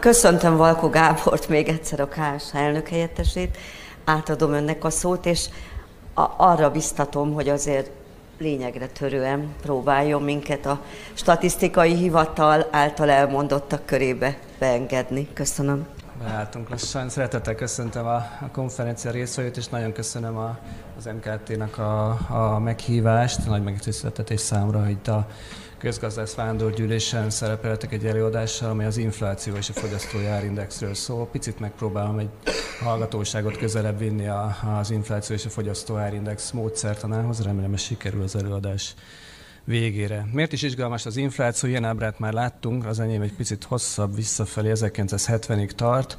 Köszöntöm Valko Gábort, még egyszer a KSH elnök helyettesét. Átadom önnek a szót, és a, arra biztatom, hogy azért lényegre törően próbáljon minket a statisztikai hivatal által elmondottak körébe beengedni. Köszönöm. Beálltunk lassan. Szeretettel köszöntöm a, a konferencia részvevőt, és nagyon köszönöm a, az MKT-nak a, a meghívást. Nagy megtiszteltetés számra, hogy itt a közgazdász vándorgyűlésen szerepeltek egy előadással, amely az infláció és a fogyasztói árindexről szól. Picit megpróbálom egy hallgatóságot közelebb vinni a, az infláció és a fogyasztó árindex módszertanához. Remélem, hogy sikerül az előadás végére. Miért is izgalmas az infláció? Ilyen ábrát már láttunk, az enyém egy picit hosszabb visszafelé, 1970-ig tart.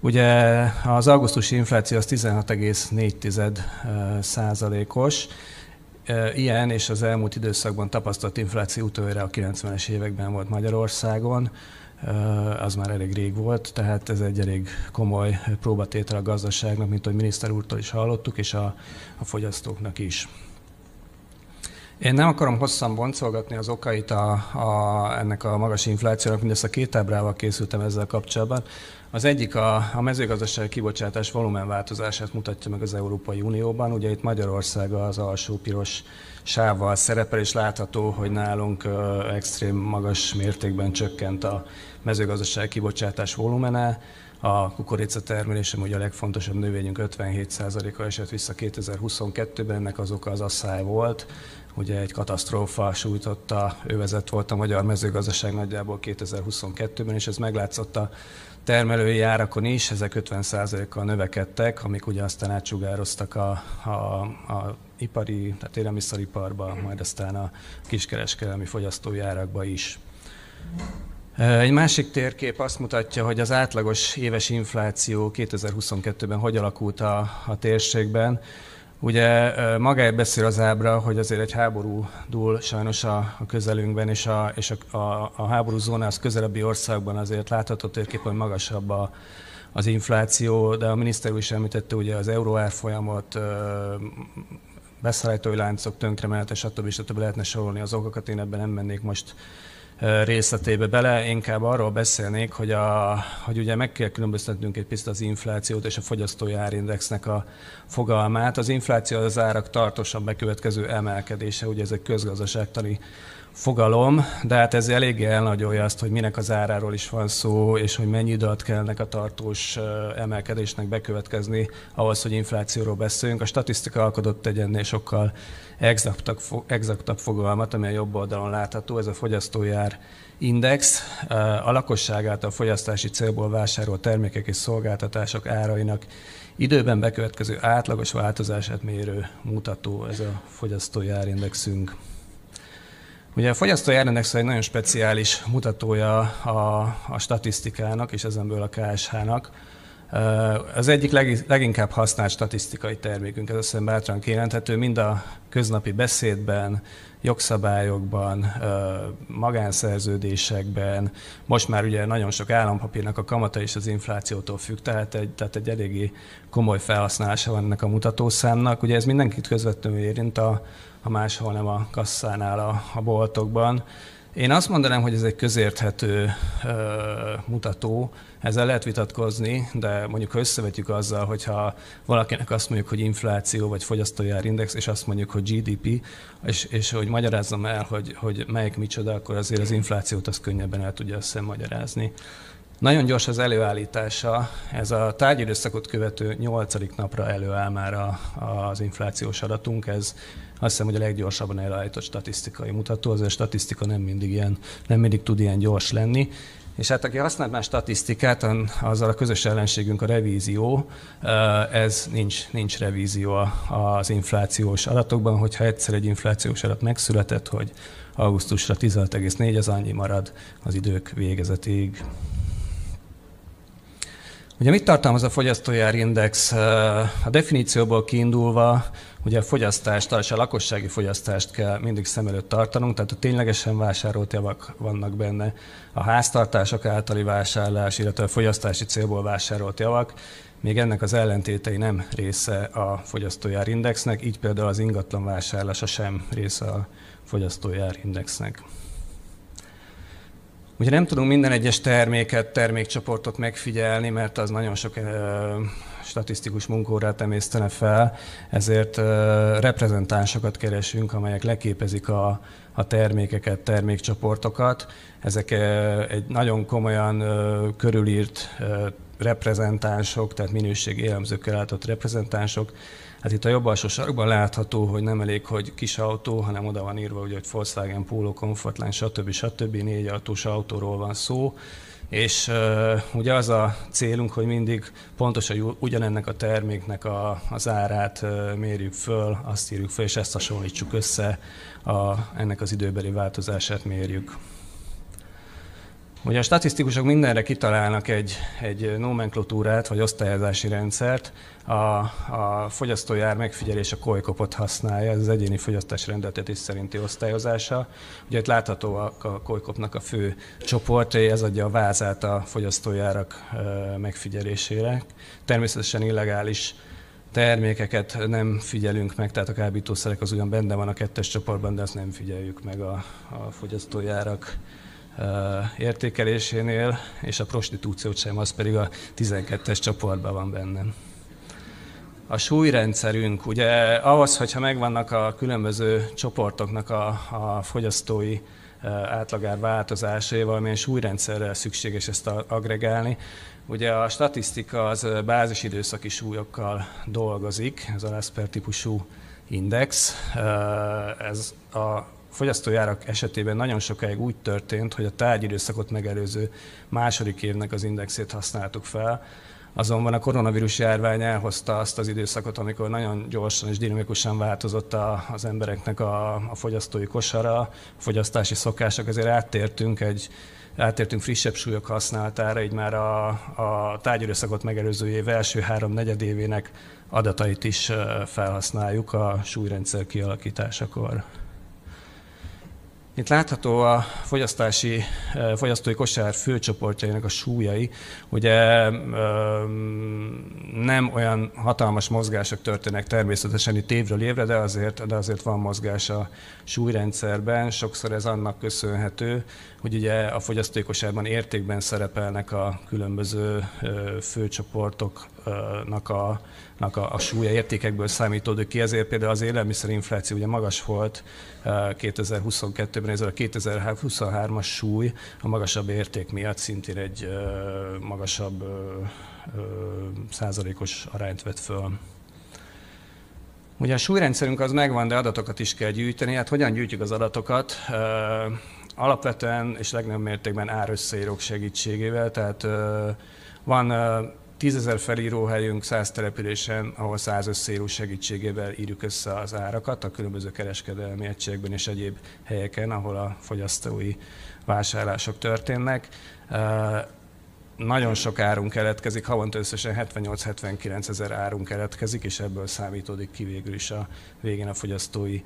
Ugye az augusztusi infláció az 16,4 százalékos, Ilyen és az elmúlt időszakban tapasztalt infláció utoljára a 90-es években volt Magyarországon, az már elég rég volt, tehát ez egy elég komoly próbatétel a gazdaságnak, mint ahogy miniszter úrtól is hallottuk, és a, a fogyasztóknak is. Én nem akarom hosszan boncolgatni az okait a, a, ennek a magas inflációnak, a két ábrával készültem ezzel kapcsolatban. Az egyik a, a mezőgazdasági kibocsátás volumenváltozását mutatja meg az Európai Unióban. Ugye itt Magyarország az alsó piros sávval szerepel, és látható, hogy nálunk ö, extrém magas mértékben csökkent a mezőgazdasági kibocsátás volumene. A kukorica termelése, ugye a legfontosabb növényünk 57%-a esett vissza 2022-ben, ennek az oka az asszály volt. Ugye egy katasztrófa sújtotta, övezet volt a magyar mezőgazdaság nagyjából 2022-ben, és ez meglátszott a termelői árakon is, ezek 50%-kal növekedtek, amik ugye aztán átsugároztak a, a, a ipari, tehát élelmiszeriparba, majd aztán a kiskereskedelmi fogyasztói árakba is. Egy másik térkép azt mutatja, hogy az átlagos éves infláció 2022-ben hogy alakult a, a térségben. Ugye magáért beszél az ábra, hogy azért egy háború dúl sajnos a, a közelünkben, és a, és a, a, a háború zónához közelebbi országban azért látható térkép, hogy magasabb a, az infláció, de a miniszter is említette ugye az euró árfolyamot, beszállítói láncok tönkremelte, stb. stb. lehetne sorolni az okokat, én ebben nem mennék most részletébe bele, inkább arról beszélnék, hogy, a, hogy ugye meg kell különböztetnünk egy picit az inflációt és a fogyasztói árindexnek a fogalmát. Az infláció az árak tartósan bekövetkező emelkedése, ugye ez egy közgazdaságtani fogalom, de hát ez eléggé elnagyolja azt, hogy minek az áráról is van szó, és hogy mennyi időt kell ennek a tartós emelkedésnek bekövetkezni ahhoz, hogy inflációról beszéljünk. A statisztika alkotott egy ennél sokkal exaktabb, exaktabb fogalmat, ami a jobb oldalon látható, ez a fogyasztójár index. A lakosság által fogyasztási célból vásárolt termékek és szolgáltatások árainak időben bekövetkező átlagos változását mérő mutató, ez a fogyasztói árindexünk. Ugye a fogyasztói árrendex egy nagyon speciális mutatója a, a statisztikának, és ezenből a KSH-nak. Az egyik leg, leginkább használt statisztikai termékünk, ez azt bátran kijelenthető, mind a köznapi beszédben, jogszabályokban, magánszerződésekben, most már ugye nagyon sok állampapírnak a kamata is az inflációtól függ, tehát egy, tehát egy eléggé komoly felhasználása van ennek a mutatószámnak. Ugye ez mindenkit közvetlenül érint a, ha máshol nem a kasszánál a, a boltokban. Én azt mondanám, hogy ez egy közérthető ö, mutató, ezzel lehet vitatkozni, de mondjuk ha összevetjük azzal, hogyha valakinek azt mondjuk, hogy infláció vagy fogyasztójárindex, és azt mondjuk, hogy GDP, és, és hogy magyarázzam el, hogy, hogy melyik micsoda, akkor azért az inflációt az könnyebben el tudja magyarázni. Nagyon gyors az előállítása, ez a tárgyidőszakot követő nyolcadik napra előáll már a, az inflációs adatunk, ez azt hiszem, hogy a leggyorsabban elállított statisztikai mutató, az a statisztika nem mindig, ilyen, nem mindig tud ilyen gyors lenni. És hát aki használt már statisztikát, azzal a közös ellenségünk a revízió, ez nincs, nincs revízió az inflációs adatokban, hogyha egyszer egy inflációs adat megszületett, hogy augusztusra 16,4, az annyi marad az idők végezetig. Ugye mit tartalmaz a fogyasztójárindex? A definícióból kiindulva Ugye a fogyasztást, és a lakossági fogyasztást kell mindig szem előtt tartanunk, tehát a ténylegesen vásárolt javak vannak benne, a háztartások általi vásárlás, illetve a fogyasztási célból vásárolt javak, még ennek az ellentétei nem része a fogyasztójárindexnek, így például az ingatlan vásárlása sem része a fogyasztójárindexnek. Ugye nem tudunk minden egyes terméket, termékcsoportot megfigyelni, mert az nagyon sok statisztikus munkórát emésztene fel, ezért reprezentánsokat keresünk, amelyek leképezik a, a termékeket, termékcsoportokat. Ezek egy nagyon komolyan körülírt reprezentánsok, tehát minőségi élelmzőkkel látott reprezentánsok. Hát itt a jobb alsó sarokban látható, hogy nem elég, hogy kis autó, hanem oda van írva, hogy Volkswagen Polo, Comfortline, stb. stb. négy autós autóról van szó és uh, ugye az a célunk, hogy mindig pontosan ugyanennek a terméknek a, az árát uh, mérjük föl, azt írjuk föl, és ezt hasonlítsuk össze, a, ennek az időbeli változását mérjük. Ugye a statisztikusok mindenre kitalálnak egy, egy nomenklatúrát vagy osztályozási rendszert. A, a fogyasztójár megfigyelés a kolykopot használja, ez az egyéni fogyasztási rendeltetés szerinti osztályozása. Ugye itt látható a, a kolykopnak a fő csoportjai, ez adja a vázát a fogyasztójárak megfigyelésére. Természetesen illegális termékeket nem figyelünk meg, tehát a kábítószerek az ugyan benne van a kettes csoportban, de ezt nem figyeljük meg a, a fogyasztójárak értékelésénél, és a prostitúciót sem, az pedig a 12-es csoportban van benne. A súlyrendszerünk, ugye ahhoz, hogyha megvannak a különböző csoportoknak a, a fogyasztói átlagár változásai, valamilyen súlyrendszerrel szükséges ezt agregálni. Ugye a statisztika az bázisidőszaki súlyokkal dolgozik, ez a Lesper típusú index. Ez a fogyasztójárak esetében nagyon sokáig úgy történt, hogy a tárgyidőszakot megelőző második évnek az indexét használtuk fel, Azonban a koronavírus járvány elhozta azt az időszakot, amikor nagyon gyorsan és dinamikusan változott a, az embereknek a, a fogyasztói kosara, a fogyasztási szokások, ezért áttértünk egy áttértünk frissebb súlyok használatára, így már a, a tárgyidőszakot megelőző év első három negyedévének adatait is felhasználjuk a súlyrendszer kialakításakor. Itt látható a fogyasztási, fogyasztói kosár főcsoportjainak a súlyai. Ugye nem olyan hatalmas mozgások történnek természetesen itt évről évre, de azért, de azért van mozgás a súlyrendszerben. Sokszor ez annak köszönhető, hogy ugye a fogyasztói kosárban értékben szerepelnek a különböző főcsoportoknak a a, a súlya értékekből számítódik ki, ezért például az élelmiszerinfláció ugye magas volt 2022-ben, ez a 2023-as súly a magasabb érték miatt szintén egy magasabb százalékos arányt vett föl. Ugye a súlyrendszerünk az megvan, de adatokat is kell gyűjteni. Hát hogyan gyűjtjük az adatokat? Alapvetően és legnagyobb mértékben árösszeírók segítségével, tehát van tízezer felíróhelyünk 100 településen, ahol 100 összeíró segítségével írjuk össze az árakat a különböző kereskedelmi egységben és egyéb helyeken, ahol a fogyasztói vásárlások történnek. Nagyon sok árunk keletkezik, havonta összesen 78-79 ezer árunk keletkezik, és ebből számítódik ki végül is a végén a fogyasztói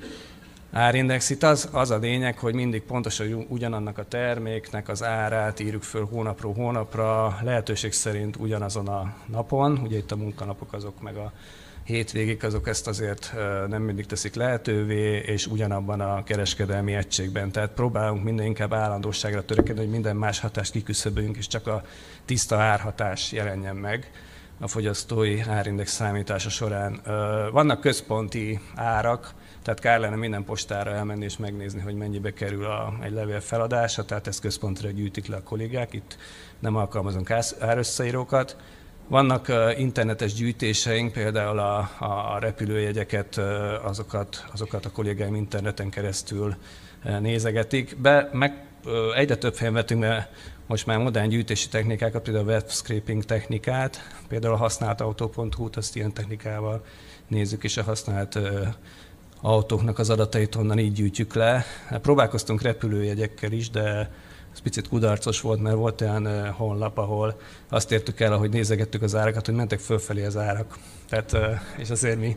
árindex. Itt az, az a lényeg, hogy mindig pontosan ugyanannak a terméknek az árát írjuk föl hónapról hónapra, lehetőség szerint ugyanazon a napon, ugye itt a munkanapok azok meg a hétvégig azok ezt azért nem mindig teszik lehetővé, és ugyanabban a kereskedelmi egységben. Tehát próbálunk minden inkább állandóságra törekedni, hogy minden más hatást kiküszöböljünk, és csak a tiszta árhatás jelenjen meg a fogyasztói árindex számítása során. Vannak központi árak, tehát kár lenne minden postára elmenni és megnézni, hogy mennyibe kerül a, egy levél feladása, tehát ezt központra gyűjtik le a kollégák, itt nem alkalmazunk árösszeírókat. Vannak internetes gyűjtéseink, például a, a repülőjegyeket, azokat, azokat a kollégáim interneten keresztül uh, nézegetik. Be, meg egyre több helyen vetünk be most már modern gyűjtési technikákat, például a web scraping technikát, például a használt autó.hu-t, azt ilyen technikával nézzük, és a használt autóknak az adatait onnan így gyűjtjük le. Hát próbálkoztunk repülőjegyekkel is, de ez picit kudarcos volt, mert volt olyan honlap, ahol azt értük el, ahogy nézegettük az árakat, hogy mentek fölfelé az árak. Tehát, és azért mi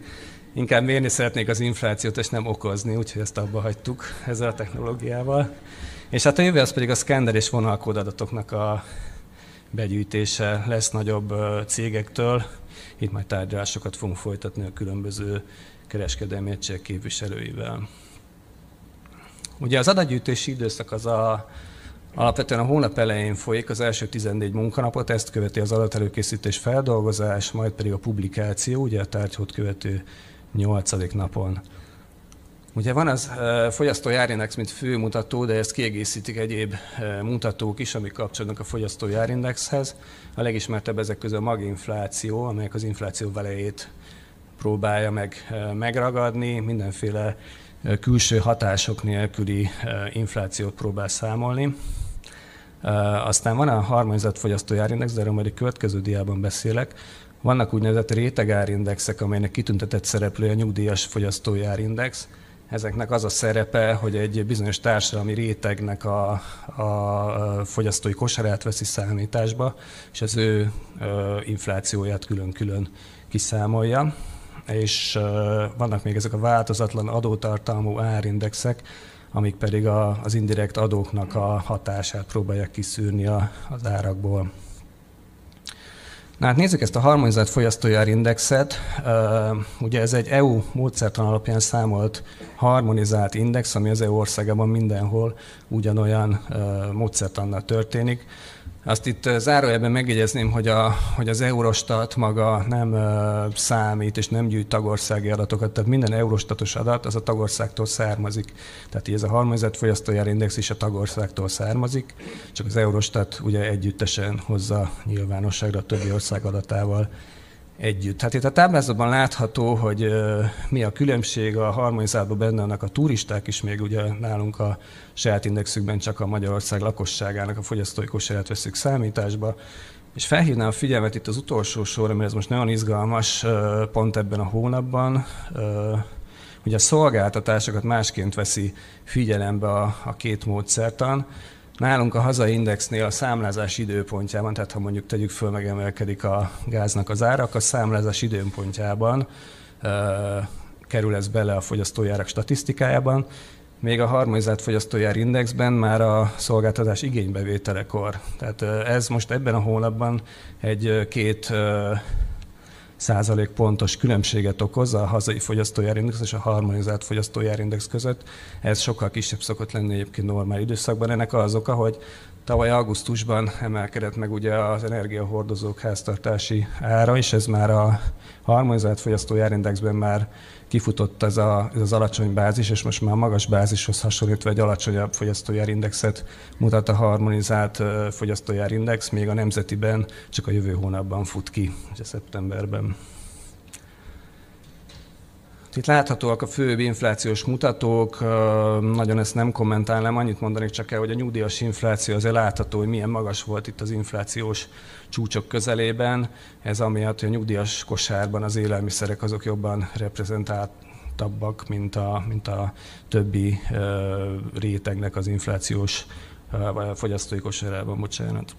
inkább mérni szeretnék az inflációt, és nem okozni, úgyhogy ezt abba hagytuk ezzel a technológiával. És hát a jövő az pedig a szkender és vonalkódadatoknak a begyűjtése lesz nagyobb cégektől. Itt majd tárgyalásokat fogunk folytatni a különböző kereskedelmi egység képviselőivel. Ugye az adatgyűjtési időszak az a, Alapvetően a hónap elején folyik az első 14 munkanapot, ezt követi az adatelőkészítés feldolgozás, majd pedig a publikáció, ugye a tárgyhót követő 8. napon. Ugye van az fogyasztói árindex, mint fő mutató, de ezt kiegészítik egyéb mutatók is, amik kapcsolódnak a fogyasztói árindexhez. A legismertebb ezek közül a maginfláció, amelyek az infláció velejét próbálja meg megragadni, mindenféle külső hatások nélküli inflációt próbál számolni. Aztán van a harmonizált fogyasztói árindex, de erről majd a következő diában beszélek. Vannak úgynevezett rétegárindexek, amelynek kitüntetett szereplője a nyugdíjas fogyasztói árindex. Ezeknek az a szerepe, hogy egy bizonyos társadalmi rétegnek a, a fogyasztói kosarát veszi számításba, és az ő inflációját külön-külön kiszámolja. És vannak még ezek a változatlan adótartalmú árindexek, amik pedig a, az indirekt adóknak a hatását próbálják kiszűrni a, az árakból. Na hát nézzük ezt a harmonizált fogyasztójárindexet. Uh, ugye ez egy EU módszertan alapján számolt harmonizált index, ami az EU országában mindenhol ugyanolyan módszertannal történik. Azt itt zárójelben megjegyezném, hogy, a, hogy az Eurostat maga nem uh, számít és nem gyűjt tagországi adatokat, tehát minden Eurostatos adat az a tagországtól származik. Tehát így ez a harmonizált fogyasztójárindex is a tagországtól származik, csak az Eurostat ugye együttesen hozza nyilvánosságra a többi ország adatával együtt. Hát itt a táblázatban látható, hogy mi a különbség, a harmonizáltban benne vannak a turisták is, még ugye nálunk a saját indexükben csak a Magyarország lakosságának a fogyasztói kosárát veszük számításba, és felhívnám a figyelmet itt az utolsó sorra, mert ez most nagyon izgalmas pont ebben a hónapban, hogy a szolgáltatásokat másként veszi figyelembe a, a két módszertan. Nálunk a hazai indexnél a számlázás időpontjában, tehát ha mondjuk tegyük föl, megemelkedik a gáznak az árak, a számlázás időpontjában uh, kerül ez bele a fogyasztójárak statisztikájában, még a harmonizált fogyasztójár indexben már a szolgáltatás igénybevételekor. Tehát ez most ebben a hónapban egy két százalék pontos különbséget okoz a hazai fogyasztójárindex és a harmonizált fogyasztójárindex között. Ez sokkal kisebb szokott lenni egyébként normál időszakban. Ennek az oka, hogy tavaly augusztusban emelkedett meg ugye az energiahordozók háztartási ára, és ez már a harmonizált fogyasztójárindexben már kifutott ez, a, ez az alacsony bázis, és most már magas bázishoz hasonlítva egy alacsonyabb fogyasztójárindexet mutat a harmonizált fogyasztójárindex, még a nemzetiben csak a jövő hónapban fut ki, ugye szeptemberben. Itt láthatóak a főbb inflációs mutatók, nagyon ezt nem kommentálnám, annyit mondanék csak el, hogy a nyugdíjas infláció azért látható, hogy milyen magas volt itt az inflációs csúcsok közelében. Ez amiatt, hogy a nyugdíjas kosárban az élelmiszerek azok jobban reprezentáltabbak, mint a, mint a többi rétegnek az inflációs vagy a fogyasztói kosárában, bocsánat.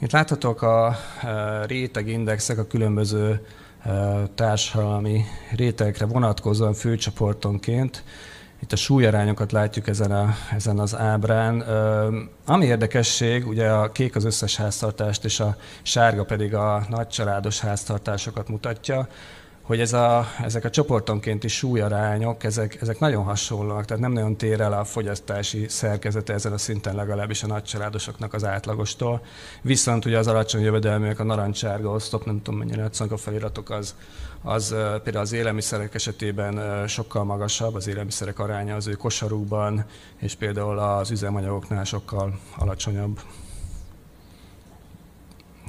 Itt láthatók a rétegindexek a különböző társadalmi rétegekre vonatkozóan főcsoportonként. Itt a súlyarányokat látjuk ezen, a, ezen az ábrán. Ami érdekesség, ugye a kék az összes háztartást, és a sárga pedig a nagycsaládos háztartásokat mutatja hogy ez a, ezek a csoportonkénti súlyarányok, ezek, ezek nagyon hasonlóak, tehát nem nagyon tér el a fogyasztási szerkezete ezen a szinten legalábbis a nagycsaládosoknak az átlagostól. Viszont ugye az alacsony jövedelműek, a narancsárga osztop, nem tudom mennyire látszanak a feliratok, az, az például az élelmiszerek esetében sokkal magasabb, az élelmiszerek aránya az ő kosarukban, és például az üzemanyagoknál sokkal alacsonyabb.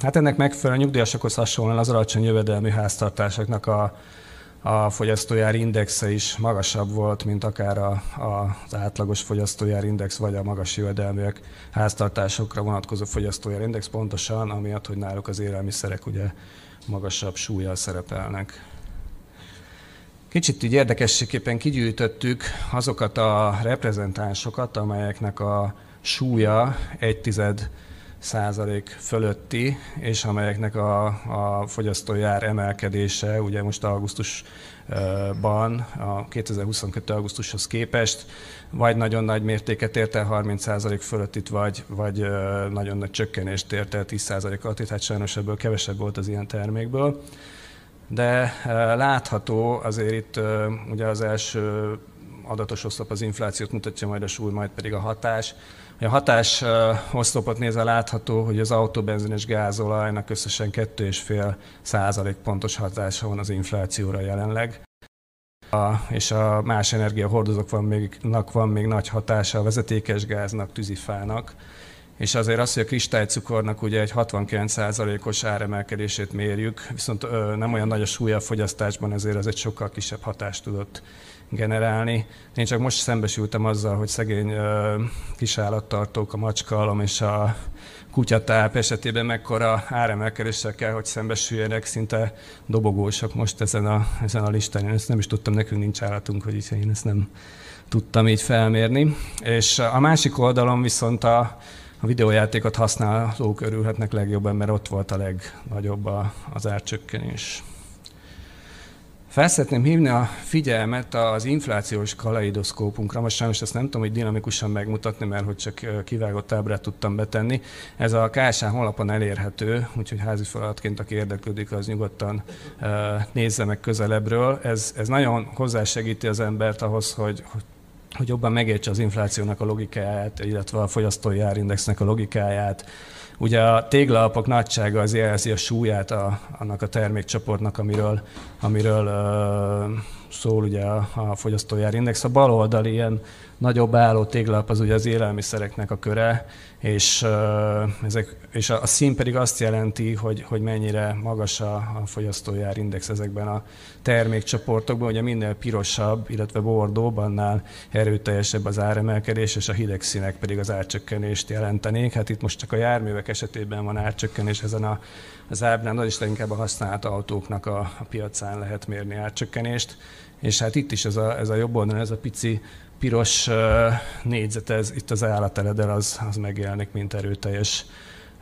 Hát ennek megfelelően nyugdíjasokhoz hasonlóan az alacsony jövedelmi háztartásoknak a, a fogyasztójár indexe is magasabb volt, mint akár a, a, az átlagos fogyasztójár index, vagy a magas jövedelműek háztartásokra vonatkozó fogyasztójár index, pontosan amiatt, hogy náluk az élelmiszerek ugye magasabb súlyjal szerepelnek. Kicsit így érdekességképpen kigyűjtöttük azokat a reprezentánsokat, amelyeknek a súlya egy tized százalék fölötti, és amelyeknek a, a fogyasztói ár emelkedése, ugye most augusztusban, a 2022. augusztushoz képest, vagy nagyon nagy mértéket ért el 30 százalék fölöttit, vagy, vagy nagyon nagy csökkenést ért el 10 százalék alatt, hát sajnos ebből kevesebb volt az ilyen termékből. De látható azért itt ugye az első adatos oszlop az inflációt mutatja, majd a súly, majd pedig a hatás. A hatás oszlopot nézve látható, hogy az autóbenzin és gázolajnak összesen 2,5 százalék pontos hatása van az inflációra jelenleg. A, és a más energiahordozóknak van még, van még nagy hatása a vezetékes gáznak, tűzifának. És azért az, hogy a kristálycukornak ugye egy 69%-os áremelkedését mérjük, viszont ö, nem olyan nagy a súlya a fogyasztásban, ezért az egy sokkal kisebb hatást tudott generálni. Én csak most szembesültem azzal, hogy szegény kisállattartók, a macskaalom és a kutyatáp esetében mekkora áremelkedéssel kell, hogy szembesüljenek, szinte dobogósak most ezen a, ezen a listán. Én ezt nem is tudtam, nekünk nincs állatunk, hogy így én ezt nem tudtam így felmérni. És a másik oldalon viszont a, a videójátékot használók örülhetnek legjobban, mert ott volt a legnagyobb az árcsökkenés. Felszeretném hívni a figyelmet az inflációs kaleidoszkópunkra. Most sajnos ezt nem tudom, hogy dinamikusan megmutatni, mert hogy csak kivágott ábrát tudtam betenni. Ez a KSH honlapon elérhető, úgyhogy házi feladatként, aki érdeklődik, az nyugodtan nézze meg közelebbről. Ez, ez nagyon hozzásegíti az embert ahhoz, hogy, hogy jobban megértse az inflációnak a logikáját, illetve a fogyasztói árindexnek a logikáját, Ugye a téglalapok nagysága az jelzi a súlyát a, annak a termékcsoportnak, amiről, amiről szól ugye a, a fogyasztói árindex. A bal oldali ilyen nagyobb álló téglalap az ugye az élelmiszereknek a köre, és, ezek, és a, a szín pedig azt jelenti, hogy, hogy mennyire magas a, a fogyasztói árindex ezekben a termékcsoportokban. Ugye minél pirosabb, illetve bordóbb, annál erőteljesebb az áremelkedés, és a hideg színek pedig az árcsökkenést jelentenék. Hát itt most csak a járművek esetében van árcsökkenés ezen a, az ábrán, is inkább a használt autóknak a, a piacán lehet mérni árcsökkenést. És hát itt is ez a, ez a jobb oldalon, ez a pici piros négyzet, ez itt az állateledel az, az megjelenik, mint erőteljes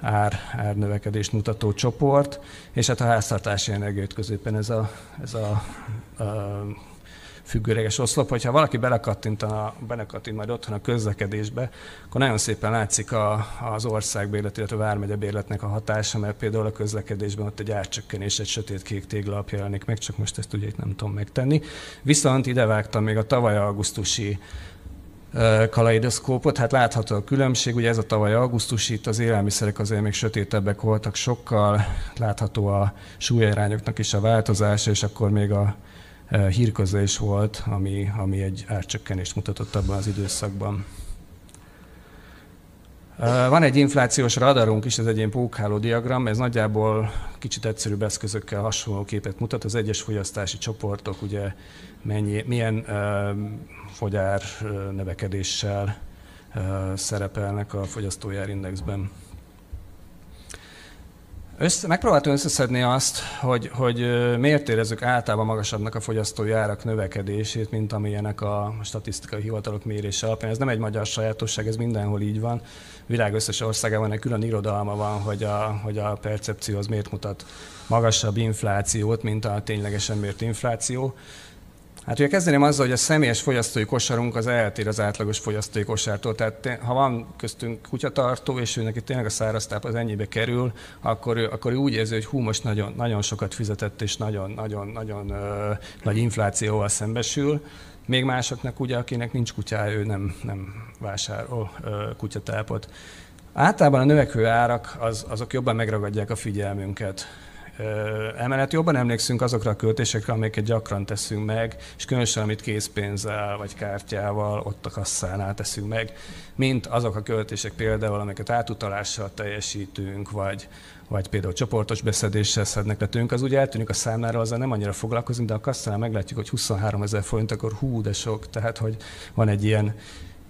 ár, árnövekedést mutató csoport, és hát a háztartási energiát középen ez a, ez a, a függőleges oszlop, hogyha valaki belekattint, a, belekattint majd otthon a közlekedésbe, akkor nagyon szépen látszik a, az országbérlet, illetve a vármegye a hatása, mert például a közlekedésben ott egy árcsökkenés, egy sötét-kék téglap jelenik meg, csak most ezt ugye itt nem tudom megtenni. Viszont ide vágtam még a tavaly augusztusi kaleidoszkópot, hát látható a különbség, ugye ez a tavaly augusztusi, itt az élelmiszerek azért még sötétebbek voltak sokkal, látható a súlyarányoknak is a változása, és akkor még a hírközlés volt, ami, ami egy árcsökkenést mutatott abban az időszakban. Van egy inflációs radarunk is, ez egy ilyen pókháló diagram, ez nagyjából kicsit egyszerűbb eszközökkel hasonló képet mutat. Az egyes fogyasztási csoportok ugye mennyi, milyen fogyár növekedéssel szerepelnek a fogyasztójárindexben. Össze, megpróbáltam összeszedni azt, hogy, hogy miért érezzük általában magasabbnak a fogyasztói árak növekedését, mint amilyenek a statisztikai hivatalok mérése alapján. Ez nem egy magyar sajátosság, ez mindenhol így van. Világ összes országában egy külön irodalma van, hogy a, hogy a percepció az miért mutat magasabb inflációt, mint a ténylegesen mért infláció. Hát ugye kezdeném azzal, hogy a személyes fogyasztói kosarunk az eltér az átlagos fogyasztói kosártól. Tehát ha van köztünk kutyatartó, és ő neki tényleg a száraztáp az ennyibe kerül, akkor ő, akkor ő úgy érzi, hogy hú, most nagyon, nagyon sokat fizetett, és nagyon-nagyon-nagyon nagy inflációval szembesül. Még másoknak, ugye, akinek nincs kutyája, ő nem, nem vásárol ö, kutyatápot. Általában a növekvő árak az, azok jobban megragadják a figyelmünket. Emellett jobban emlékszünk azokra a költésekre, amiket gyakran teszünk meg, és különösen amit készpénzzel vagy kártyával ott a kasszánál teszünk meg, mint azok a költések például, amiket átutalással teljesítünk, vagy, vagy például csoportos beszedéssel szednek le tőlünk, az úgy eltűnik a számlára, azzal nem annyira foglalkozunk, de a kasszánál meglátjuk, hogy 23 ezer forint, akkor hú, de sok, tehát hogy van egy ilyen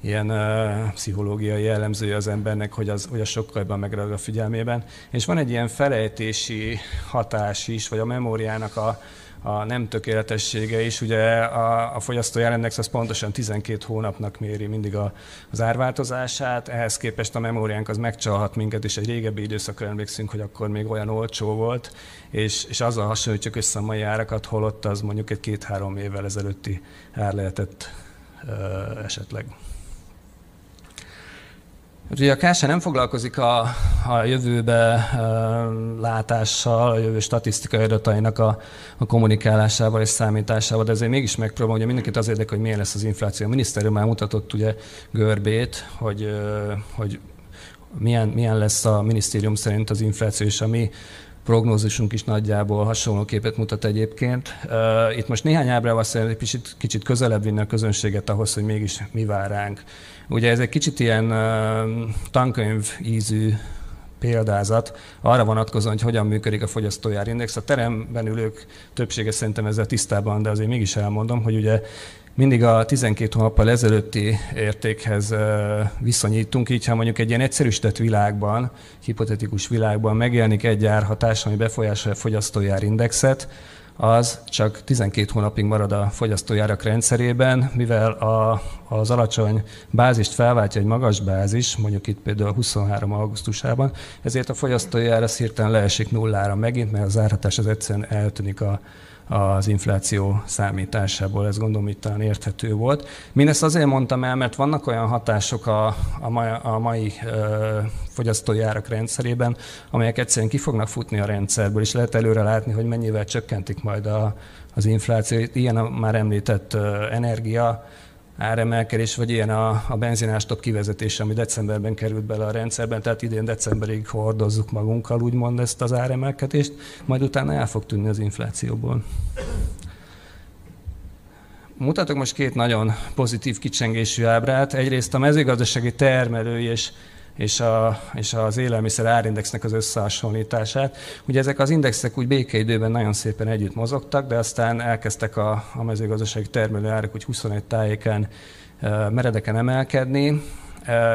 ilyen pszichológiai jellemzője az embernek, hogy az, hogy az sokkal jobban megragad a figyelmében. És van egy ilyen felejtési hatás is, vagy a memóriának a, a nem tökéletessége is. Ugye a, a fogyasztói árindex az pontosan 12 hónapnak méri mindig a, az árváltozását, ehhez képest a memóriánk az megcsalhat minket, és egy régebbi időszakra emlékszünk, hogy akkor még olyan olcsó volt, és, és azzal hasonlítjuk össze a mai árakat, holott az mondjuk egy két-három évvel ezelőtti ár lehetett uh, esetleg. Ugye a KSH nem foglalkozik a, a jövőbe látással, a jövő statisztikai adatainak a, a kommunikálásával és számításával, de ezért mégis megpróbálom, hogy mindenkit az érdekel, hogy milyen lesz az infláció. A minisztérium már mutatott ugye görbét, hogy, hogy milyen, milyen lesz a minisztérium szerint az infláció, és a mi prognózisunk is nagyjából hasonló képet mutat egyébként. Itt most néhány ábrával szeretnék kicsit, kicsit közelebb vinni a közönséget ahhoz, hogy mégis mi vár ránk. Ugye ez egy kicsit ilyen tankönyv ízű példázat arra vonatkozóan, hogy hogyan működik a fogyasztójárindex. A teremben ülők többsége szerintem ezzel tisztában, de azért mégis elmondom, hogy ugye mindig a 12 hónappal ezelőtti értékhez viszonyítunk, így ha mondjuk egy ilyen egyszerűsített világban, hipotetikus világban megjelenik egy árhatás, ami befolyásolja a fogyasztójárindexet, az csak 12 hónapig marad a fogyasztójárak rendszerében, mivel a, az alacsony bázist felváltja egy magas bázis, mondjuk itt például 23. augusztusában, ezért a fogyasztójára hirtelen leesik nullára megint, mert az árhatás az egyszerűen eltűnik a, az infláció számításából. Ez gondolom itt talán érthető volt. Mindezt azért mondtam el, mert vannak olyan hatások a, a mai, a mai ö, fogyasztói árak rendszerében, amelyek egyszerűen ki fognak futni a rendszerből, és lehet előre látni, hogy mennyivel csökkentik majd a, az inflációt. Ilyen a már említett ö, energia, áremelkedés, vagy ilyen a, a benzinástop kivezetése, ami decemberben került bele a rendszerben, tehát idén decemberig hordozzuk magunkkal, úgymond ezt az áremelkedést, majd utána el fog tűnni az inflációból. Mutatok most két nagyon pozitív kicsengésű ábrát. Egyrészt a mezőgazdasági termelői és és, a, és az élelmiszer árindexnek az összehasonlítását. Ugye ezek az indexek úgy békeidőben nagyon szépen együtt mozogtak, de aztán elkezdtek a, a mezőgazdasági termelőárak úgy 21 tájéken meredeken emelkedni,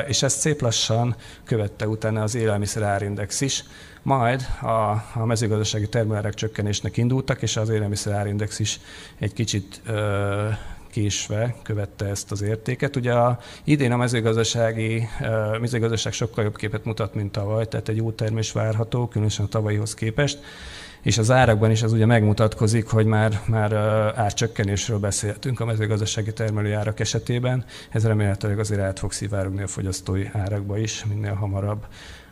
és ezt szép lassan követte utána az élelmiszer árindex is. Majd a, a mezőgazdasági termelőárak csökkenésnek indultak, és az élelmiszer árindex is egy kicsit késve követte ezt az értéket. Ugye a, idén a mezőgazdasági, a mezőgazdaság sokkal jobb képet mutat, mint tavaly, tehát egy jó termés várható, különösen a tavalyihoz képest és az árakban is az ugye megmutatkozik, hogy már, már árcsökkenésről beszéltünk a mezőgazdasági termelőárak esetében. Ez remélhetőleg azért át fog szivárogni a fogyasztói árakba is minél hamarabb.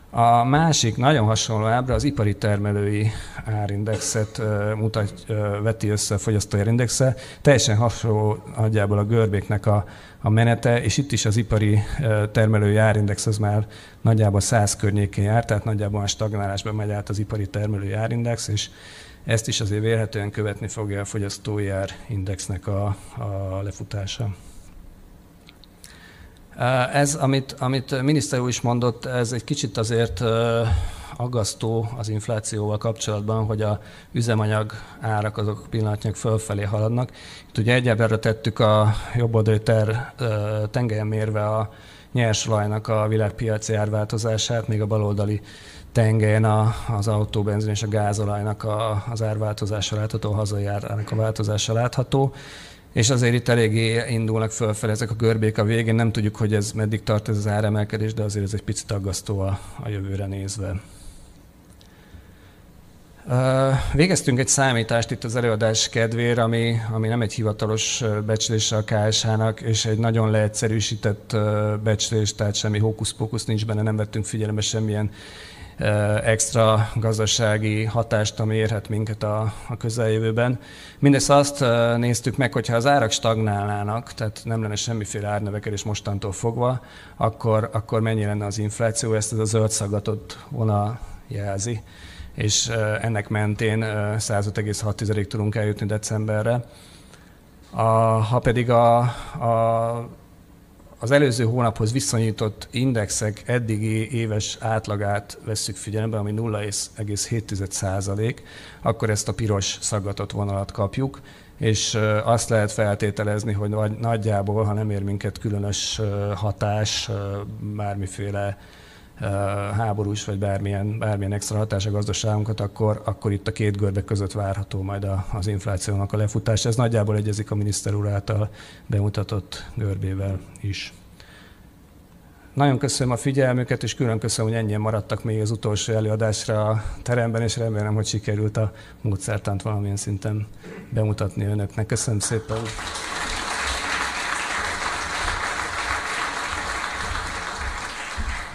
A másik nagyon hasonló ábra az ipari termelői árindexet mutat, veti össze a fogyasztói árindexe. Teljesen hasonló nagyjából a görbéknek a, a menete, és itt is az ipari termelői árindex az már nagyjából 100 környékén jár, tehát nagyjából a stagnálásban megy át az ipari termelői árindex, és ezt is azért vélhetően követni fogja a fogyasztói árindexnek a, a lefutása. Ez, amit, amit miniszter úr is mondott, ez egy kicsit azért aggasztó az inflációval kapcsolatban, hogy a üzemanyag árak azok pillanatnyilag fölfelé haladnak. Itt ugye egyébként tettük a oldali ter, tengelyen mérve a nyersolajnak a világpiaci árváltozását, még a baloldali tengelyen a, az autóbenzin és a gázolajnak a, az árváltozása látható, a hazai árának a változása látható. És azért itt eléggé indulnak fölfelé ezek a görbék a végén. Nem tudjuk, hogy ez meddig tart ez az áremelkedés, de azért ez egy picit aggasztó a, a jövőre nézve. Végeztünk egy számítást itt az előadás kedvére, ami, ami nem egy hivatalos becslés a KSH-nak, és egy nagyon leegyszerűsített becslés, tehát semmi hókusz-pókusz nincs benne, nem vettünk figyelembe semmilyen extra gazdasági hatást, ami érhet minket a, a közeljövőben. Mindezt azt néztük meg, hogyha az árak stagnálnának, tehát nem lenne semmiféle árnövekedés mostantól fogva, akkor, akkor mennyi lenne az infláció, ezt ez a zöld szaggatott vonal jelzi és ennek mentén 105,6-ig tudunk eljutni decemberre. A, ha pedig a, a az előző hónaphoz viszonyított indexek eddigi éves átlagát vesszük figyelembe, ami 0,7 százalék, akkor ezt a piros szaggatott vonalat kapjuk, és azt lehet feltételezni, hogy nagyjából, ha nem ér minket különös hatás, bármiféle háborús vagy bármilyen, bármilyen extra hatás a gazdaságunkat, akkor, akkor itt a két görbe között várható majd a, az inflációnak a lefutás. Ez nagyjából egyezik a miniszter úr által bemutatott görbével is. Nagyon köszönöm a figyelmüket, és külön köszönöm, hogy ennyien maradtak még az utolsó előadásra a teremben, és remélem, hogy sikerült a módszertant valamilyen szinten bemutatni önöknek. Köszönöm szépen!